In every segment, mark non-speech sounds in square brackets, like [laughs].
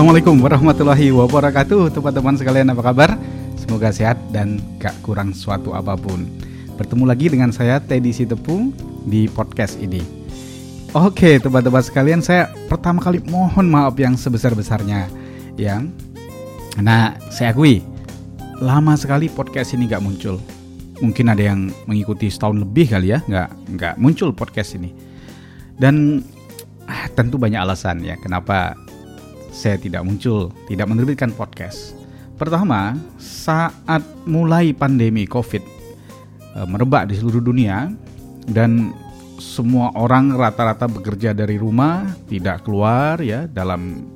Assalamualaikum warahmatullahi wabarakatuh Teman-teman sekalian apa kabar? Semoga sehat dan gak kurang suatu apa pun. Bertemu lagi dengan saya Teddy Sitepung di podcast ini. Oke teman-teman sekalian saya pertama kali mohon maaf yang sebesar-besarnya Yang Nah saya akui Lama sekali podcast ini gak muncul. Mungkin ada yang mengikuti setahun lebih kali ya Gak, gak muncul podcast ini. Dan ah, tentu banyak alasan ya Kenapa saya tidak muncul, tidak menerbitkan podcast. Pertama, saat mulai pandemi COVID e, merebak di seluruh dunia dan semua orang rata-rata bekerja dari rumah, tidak keluar ya dalam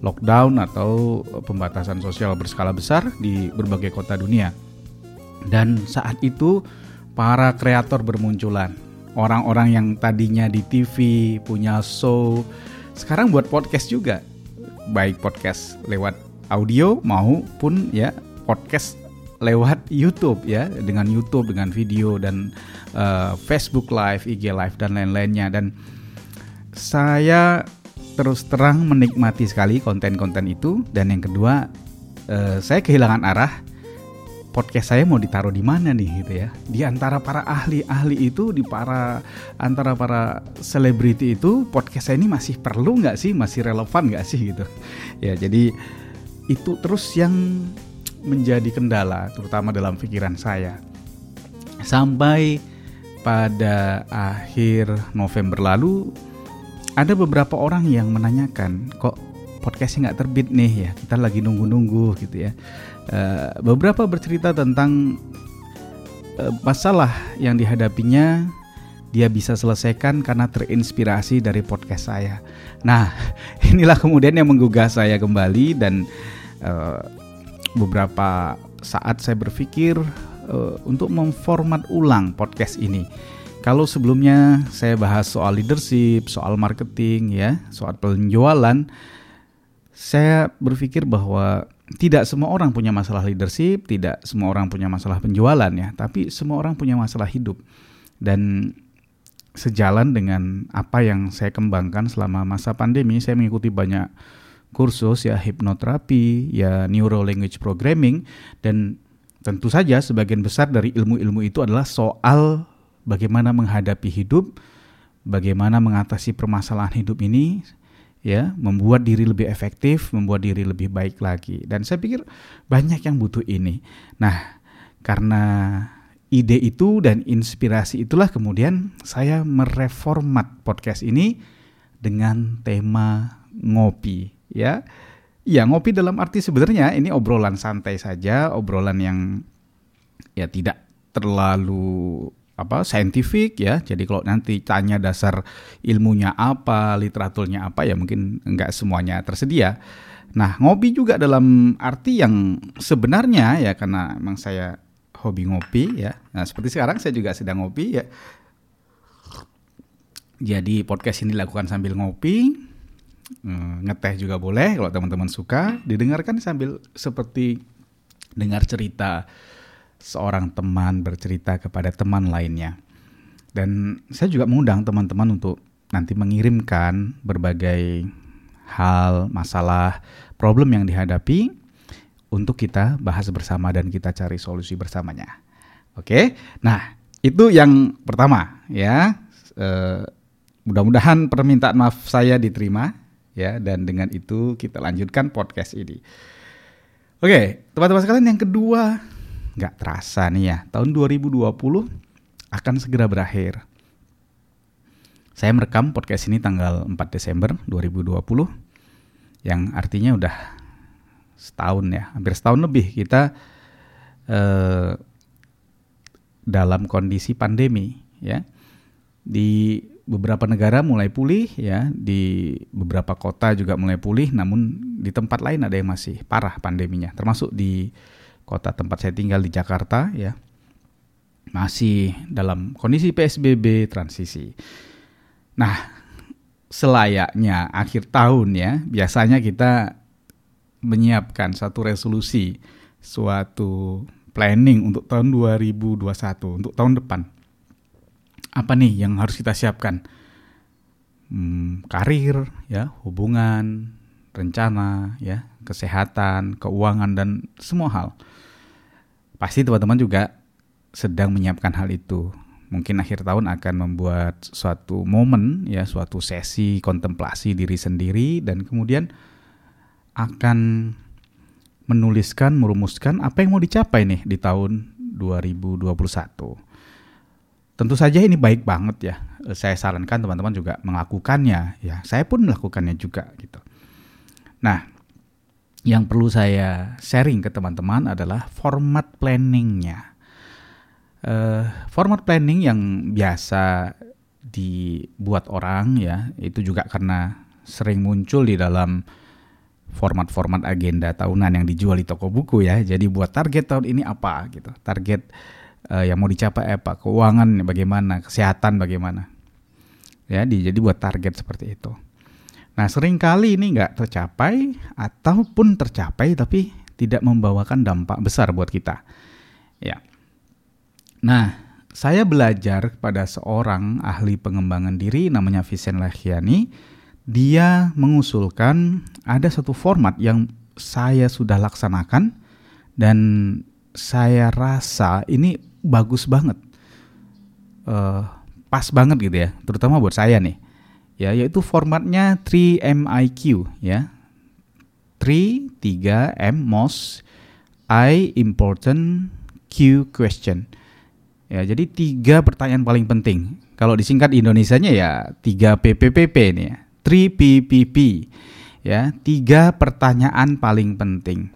lockdown atau pembatasan sosial berskala besar di berbagai kota dunia. Dan saat itu para kreator bermunculan. Orang-orang yang tadinya di TV punya show sekarang buat podcast juga baik podcast lewat audio maupun ya podcast lewat YouTube ya dengan YouTube dengan video dan uh, Facebook Live, IG Live dan lain-lainnya. Dan saya terus terang menikmati sekali konten-konten itu. Dan yang kedua uh, saya kehilangan arah podcast saya mau ditaruh di mana nih gitu ya. Di antara para ahli-ahli itu di para antara para selebriti itu podcast saya ini masih perlu nggak sih? Masih relevan nggak sih gitu. Ya jadi itu terus yang menjadi kendala terutama dalam pikiran saya. Sampai pada akhir November lalu ada beberapa orang yang menanyakan kok podcastnya nggak terbit nih ya? Kita lagi nunggu-nunggu gitu ya uh, beberapa bercerita tentang uh, masalah yang dihadapinya dia bisa selesaikan karena terinspirasi dari podcast saya. Nah, [laughs] inilah kemudian yang menggugah saya kembali dan uh, beberapa saat saya berpikir uh, untuk memformat ulang podcast ini. Kalau sebelumnya saya bahas soal leadership, soal marketing ya, soal penjualan, saya berpikir bahwa tidak semua orang punya masalah leadership, tidak semua orang punya masalah penjualan ya, tapi semua orang punya masalah hidup. Dan sejalan dengan apa yang saya kembangkan selama masa pandemi, saya mengikuti banyak kursus ya hipnoterapi, ya neuro language programming dan tentu saja sebagian besar dari ilmu-ilmu itu adalah soal bagaimana menghadapi hidup, bagaimana mengatasi permasalahan hidup ini ya, membuat diri lebih efektif, membuat diri lebih baik lagi. Dan saya pikir banyak yang butuh ini. Nah, karena ide itu dan inspirasi itulah kemudian saya mereformat podcast ini dengan tema ngopi, ya. Ya, ngopi dalam arti sebenarnya ini obrolan santai saja, obrolan yang ya tidak terlalu apa saintifik ya. Jadi kalau nanti tanya dasar ilmunya apa, literaturnya apa ya mungkin enggak semuanya tersedia. Nah, ngopi juga dalam arti yang sebenarnya ya karena emang saya hobi ngopi ya. Nah, seperti sekarang saya juga sedang ngopi ya. Jadi podcast ini dilakukan sambil ngopi. Hmm, ngeteh juga boleh kalau teman-teman suka. Didengarkan sambil seperti dengar cerita seorang teman bercerita kepada teman lainnya. Dan saya juga mengundang teman-teman untuk nanti mengirimkan berbagai hal, masalah, problem yang dihadapi untuk kita bahas bersama dan kita cari solusi bersamanya. Oke, nah itu yang pertama ya. E, mudah-mudahan permintaan maaf saya diterima ya dan dengan itu kita lanjutkan podcast ini. Oke, teman-teman sekalian yang kedua nggak terasa nih ya, tahun 2020 akan segera berakhir. Saya merekam podcast ini tanggal 4 Desember 2020, yang artinya udah setahun ya, hampir setahun lebih kita eh, dalam kondisi pandemi ya. Di beberapa negara mulai pulih ya, di beberapa kota juga mulai pulih, namun di tempat lain ada yang masih parah pandeminya, termasuk di kota tempat saya tinggal di Jakarta ya masih dalam kondisi PSBB transisi. Nah, selayaknya akhir tahun ya, biasanya kita menyiapkan satu resolusi, suatu planning untuk tahun 2021, untuk tahun depan. Apa nih yang harus kita siapkan? Hmm, karir, ya, hubungan, rencana, ya, kesehatan, keuangan dan semua hal. Pasti teman-teman juga sedang menyiapkan hal itu. Mungkin akhir tahun akan membuat suatu momen ya, suatu sesi kontemplasi diri sendiri dan kemudian akan menuliskan, merumuskan apa yang mau dicapai nih di tahun 2021. Tentu saja ini baik banget ya. Saya sarankan teman-teman juga melakukannya ya. Saya pun melakukannya juga gitu. Nah, yang perlu saya sharing ke teman-teman adalah format planningnya. Uh, format planning yang biasa dibuat orang ya, itu juga karena sering muncul di dalam format-format agenda tahunan yang dijual di toko buku ya. Jadi buat target tahun ini apa gitu. Target uh, yang mau dicapai apa, keuangan bagaimana, kesehatan bagaimana. Ya, di, jadi buat target seperti itu. Nah, sering kali ini nggak tercapai ataupun tercapai tapi tidak membawakan dampak besar buat kita. Ya. Nah, saya belajar pada seorang ahli pengembangan diri namanya Vincent Lahiani. Dia mengusulkan ada satu format yang saya sudah laksanakan dan saya rasa ini bagus banget. Uh, pas banget gitu ya, terutama buat saya nih ya yaitu formatnya 3MIQ ya. 3 3 M most I important Q question. Ya, jadi tiga pertanyaan paling penting. Kalau disingkat Indonesianya ya 3 PPPP nih ya. 3 PPP. Ya, tiga pertanyaan paling penting.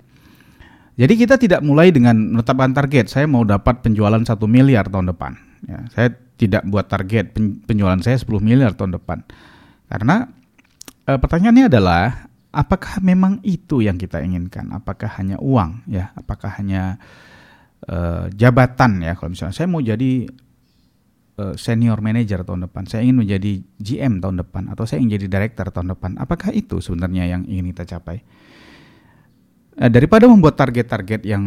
Jadi kita tidak mulai dengan menetapkan target. Saya mau dapat penjualan satu miliar tahun depan. Ya, saya tidak buat target penjualan saya 10 miliar tahun depan. Karena e, pertanyaannya adalah apakah memang itu yang kita inginkan? Apakah hanya uang ya? Apakah hanya e, jabatan ya? Kalau misalnya saya mau jadi e, senior manager tahun depan, saya ingin menjadi GM tahun depan atau saya ingin jadi director tahun depan. Apakah itu sebenarnya yang ingin kita capai? E, daripada membuat target-target yang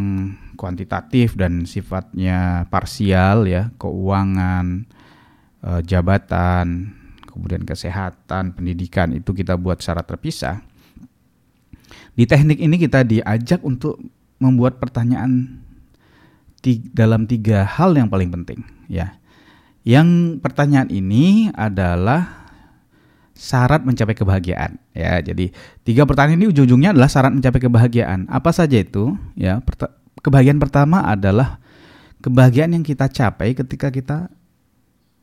kuantitatif dan sifatnya parsial ya, keuangan, jabatan, kemudian kesehatan, pendidikan itu kita buat secara terpisah. Di teknik ini kita diajak untuk membuat pertanyaan dalam tiga hal yang paling penting, ya. Yang pertanyaan ini adalah syarat mencapai kebahagiaan, ya. Jadi tiga pertanyaan ini ujung-ujungnya adalah syarat mencapai kebahagiaan. Apa saja itu? Ya, kebahagiaan pertama adalah kebahagiaan yang kita capai ketika kita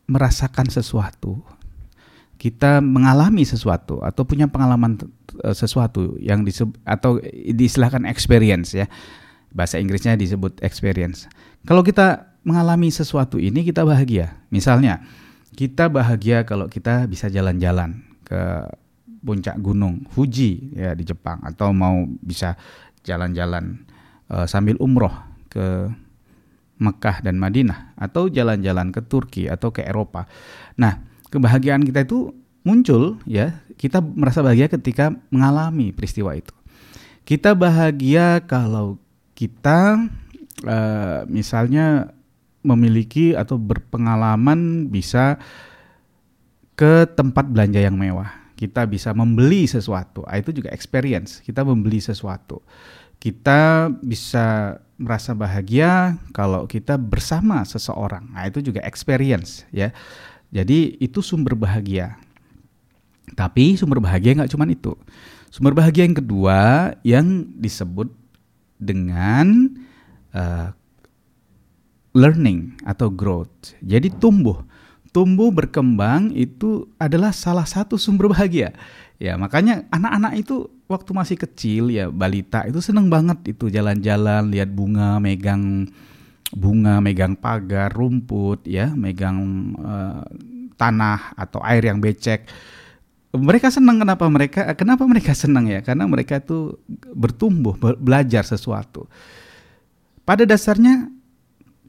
merasakan sesuatu kita mengalami sesuatu atau punya pengalaman uh, sesuatu yang disebut atau diistilahkan experience ya. Bahasa Inggrisnya disebut experience. Kalau kita mengalami sesuatu ini kita bahagia. Misalnya, kita bahagia kalau kita bisa jalan-jalan ke puncak gunung Fuji ya di Jepang atau mau bisa jalan-jalan uh, sambil umroh ke Mekah dan Madinah atau jalan-jalan ke Turki atau ke Eropa. Nah, kebahagiaan kita itu muncul ya kita merasa bahagia ketika mengalami peristiwa itu. Kita bahagia kalau kita uh, misalnya memiliki atau berpengalaman bisa ke tempat belanja yang mewah. Kita bisa membeli sesuatu. Ah, itu juga experience. Kita membeli sesuatu. Kita bisa merasa bahagia kalau kita bersama seseorang. Nah itu juga experience ya jadi itu sumber bahagia. Tapi sumber bahagia nggak cuma itu. Sumber bahagia yang kedua yang disebut dengan uh, learning atau growth. Jadi tumbuh, tumbuh berkembang itu adalah salah satu sumber bahagia. Ya makanya anak-anak itu waktu masih kecil ya balita itu seneng banget itu jalan-jalan lihat bunga, megang bunga, megang pagar, rumput, ya, megang uh, tanah atau air yang becek. Mereka senang kenapa mereka kenapa mereka [laughs] senang ya? Karena mereka itu bertumbuh, belajar sesuatu. Pada dasarnya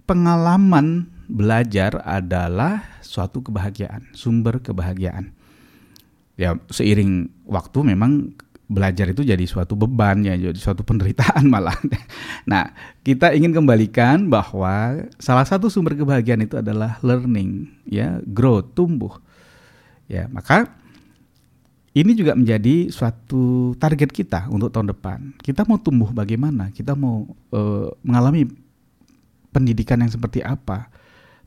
pengalaman belajar adalah suatu kebahagiaan, sumber kebahagiaan. Ya, seiring waktu memang belajar itu jadi suatu beban ya jadi suatu penderitaan [laughs] malah. Nah, kita ingin kembalikan bahwa salah satu sumber kebahagiaan itu adalah learning, ya, grow, tumbuh. Ya, maka ini juga menjadi suatu target kita untuk tahun depan. Kita mau tumbuh bagaimana? Kita mau uh, mengalami pendidikan yang seperti apa?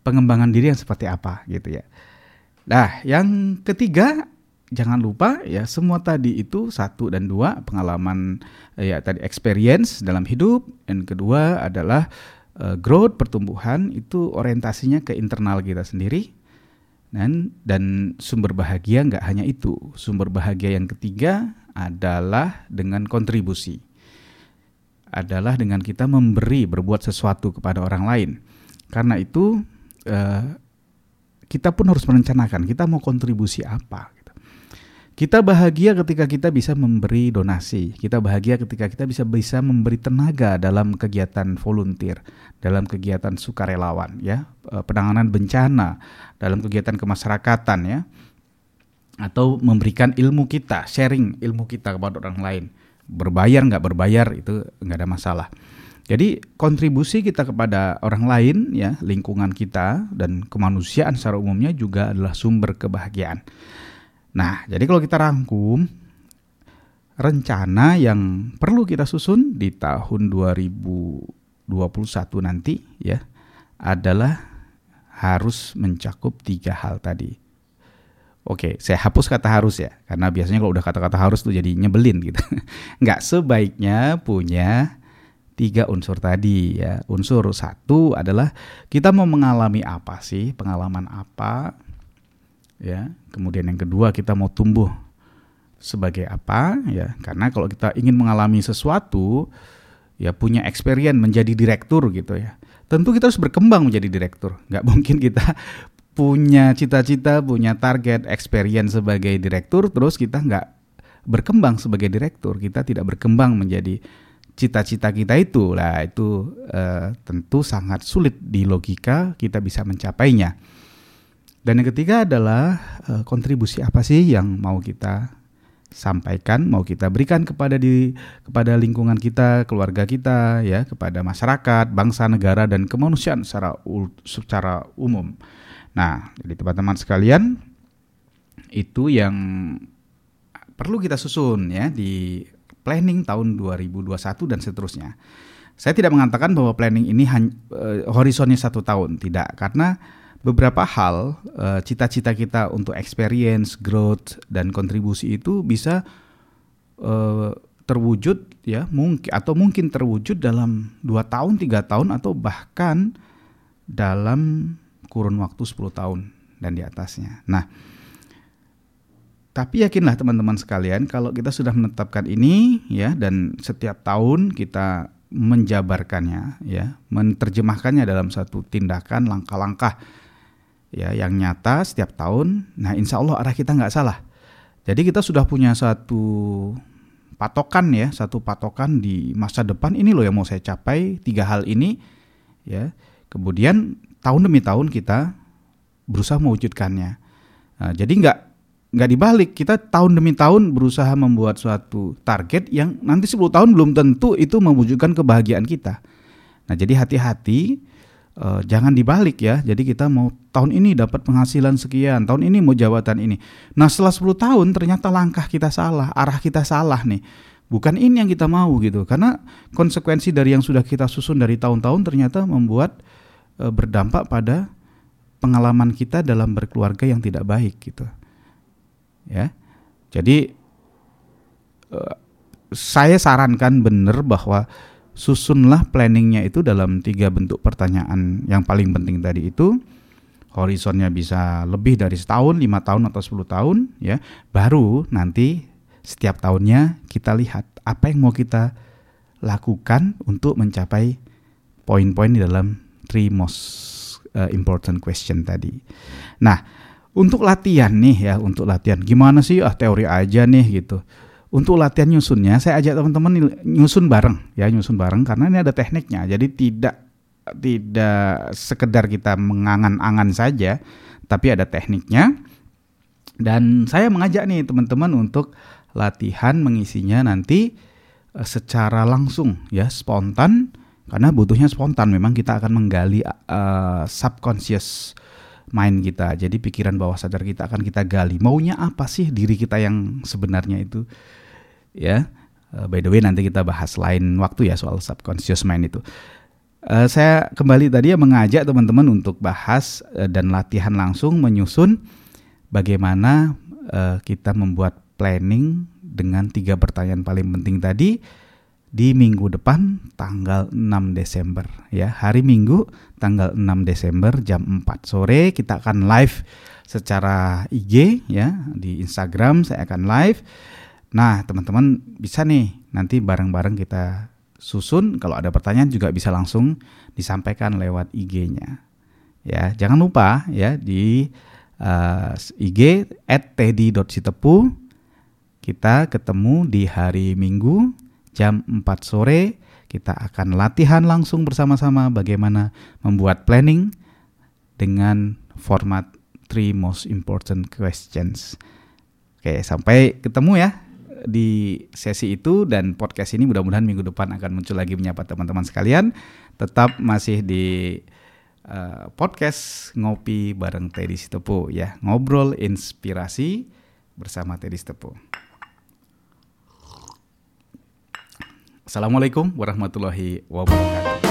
Pengembangan diri yang seperti apa gitu ya. Nah, yang ketiga jangan lupa ya semua tadi itu satu dan dua pengalaman ya tadi experience dalam hidup dan kedua adalah uh, growth pertumbuhan itu orientasinya ke internal kita sendiri dan dan sumber bahagia nggak hanya itu. Sumber bahagia yang ketiga adalah dengan kontribusi. Adalah dengan kita memberi, berbuat sesuatu kepada orang lain. Karena itu eh, kita pun harus merencanakan kita mau kontribusi apa. Kita bahagia ketika kita bisa memberi donasi. Kita bahagia ketika kita bisa bisa memberi tenaga dalam kegiatan volunteer, dalam kegiatan sukarelawan, ya, eh, penanganan bencana, dalam kegiatan kemasyarakatan, ya, atau memberikan ilmu kita, sharing ilmu kita kepada orang lain. Berbayar nggak berbayar itu nggak ada masalah. Jadi kontribusi kita kepada orang lain, ya, lingkungan kita dan kemanusiaan secara umumnya juga adalah sumber kebahagiaan. Nah, jadi kalau kita rangkum rencana yang perlu kita susun di tahun 2021 nanti ya adalah harus mencakup tiga hal tadi. Oke, saya hapus kata harus ya, karena biasanya kalau udah kata-kata harus tuh jadi nyebelin gitu. [laughs] Nggak sebaiknya punya tiga unsur tadi ya. Unsur satu adalah kita mau mengalami apa sih, pengalaman apa, ya. Kemudian yang kedua kita mau tumbuh sebagai apa ya? Karena kalau kita ingin mengalami sesuatu ya punya experience menjadi direktur gitu ya. Tentu kita harus berkembang menjadi direktur. Nggak [laughs] mungkin kita punya cita-cita, punya target, experience sebagai direktur, terus kita nggak berkembang sebagai direktur. Kita tidak berkembang menjadi cita-cita kita itu. Lah itu eh, tentu sangat sulit di logika kita bisa mencapainya. Dan yang ketiga adalah uh, kontribusi apa sih yang mau kita sampaikan, mau kita berikan kepada di kepada lingkungan kita, keluarga kita, ya, kepada masyarakat, bangsa, negara dan kemanusiaan secara secara umum. Nah, jadi teman-teman sekalian, itu yang perlu kita susun ya di planning tahun 2021 dan seterusnya. Saya tidak mengatakan bahwa planning ini hanya, uh, horizonnya satu tahun, tidak, karena beberapa hal eh, cita-cita kita untuk experience, growth dan kontribusi itu bisa uh, terwujud ya mungkin atau mungkin terwujud dalam dua tahun, tiga tahun atau bahkan dalam kurun waktu 10 tahun dan di atasnya. Nah, tapi yakinlah teman-teman sekalian kalau kita sudah menetapkan ini ya dan setiap tahun kita menjabarkannya ya, menerjemahkannya dalam satu tindakan langkah-langkah ya yang nyata setiap tahun. Nah, insya Allah arah kita nggak salah. Jadi kita sudah punya satu patokan ya, satu patokan di masa depan ini loh yang mau saya capai tiga hal ini ya. Kemudian tahun demi tahun kita berusaha mewujudkannya. Nah, jadi nggak nggak dibalik kita tahun demi tahun berusaha membuat suatu target yang nanti 10 tahun belum tentu itu mewujudkan kebahagiaan kita. Nah jadi hati-hati uh, jangan dibalik ya. Jadi kita mau tahun ini dapat penghasilan sekian, tahun ini mau jabatan ini. Nah, setelah 10 tahun ternyata langkah kita salah, arah kita salah nih. Bukan ini yang kita mau gitu. Karena konsekuensi dari yang sudah kita susun dari tahun-tahun ternyata membuat uh, berdampak pada pengalaman kita dalam berkeluarga yang tidak baik gitu. Ya. Jadi uh, saya sarankan benar bahwa susunlah planningnya itu dalam tiga bentuk pertanyaan. Yang paling penting tadi itu horizonnya bisa lebih dari setahun, lima tahun atau sepuluh tahun ya. Baru nanti setiap tahunnya kita lihat apa yang mau kita lakukan untuk mencapai poin-poin di dalam three most uh, important question tadi. Nah, untuk latihan nih ya, untuk latihan. Gimana sih? Ah teori aja nih gitu untuk latihan nyusunnya saya ajak teman-teman nyusun bareng ya nyusun bareng karena ini ada tekniknya jadi tidak tidak sekedar kita mengangan-angan saja tapi ada tekniknya dan saya mengajak nih teman-teman untuk latihan mengisinya nanti eh, secara langsung ya spontan karena butuhnya spontan memang kita akan menggali uh, subconscious mind kita. Jadi pikiran bawah sadar kita akan kita gali. Maunya apa sih diri kita yang sebenarnya itu? Ya. Uh, by the way nanti kita bahas lain waktu ya soal subconscious mind itu. Uh, saya kembali tadi ya mengajak teman-teman untuk bahas uh, dan latihan langsung menyusun bagaimana uh, kita membuat planning dengan tiga pertanyaan paling penting tadi di minggu depan tanggal 6 Desember ya. Hari Minggu tanggal 6 Desember jam 4 sore kita akan live secara IG ya di Instagram saya akan live. Nah, teman-teman bisa nih nanti bareng-bareng kita susun kalau ada pertanyaan juga bisa langsung disampaikan lewat IG-nya. Ya, jangan lupa ya di uh, IG @teddy.sitepu kita ketemu di hari Minggu jam 4 sore kita akan latihan langsung bersama-sama bagaimana membuat planning dengan format three most important questions. Oke, sampai ketemu ya di sesi itu dan podcast ini mudah-mudahan minggu depan akan muncul lagi menyapa teman-teman sekalian. Tetap masih di uh, podcast ngopi bareng Teddy Sitepu ya, ngobrol inspirasi bersama Teddy Sitepu. Assalamualaikum warahmatullahi wabarakatuh.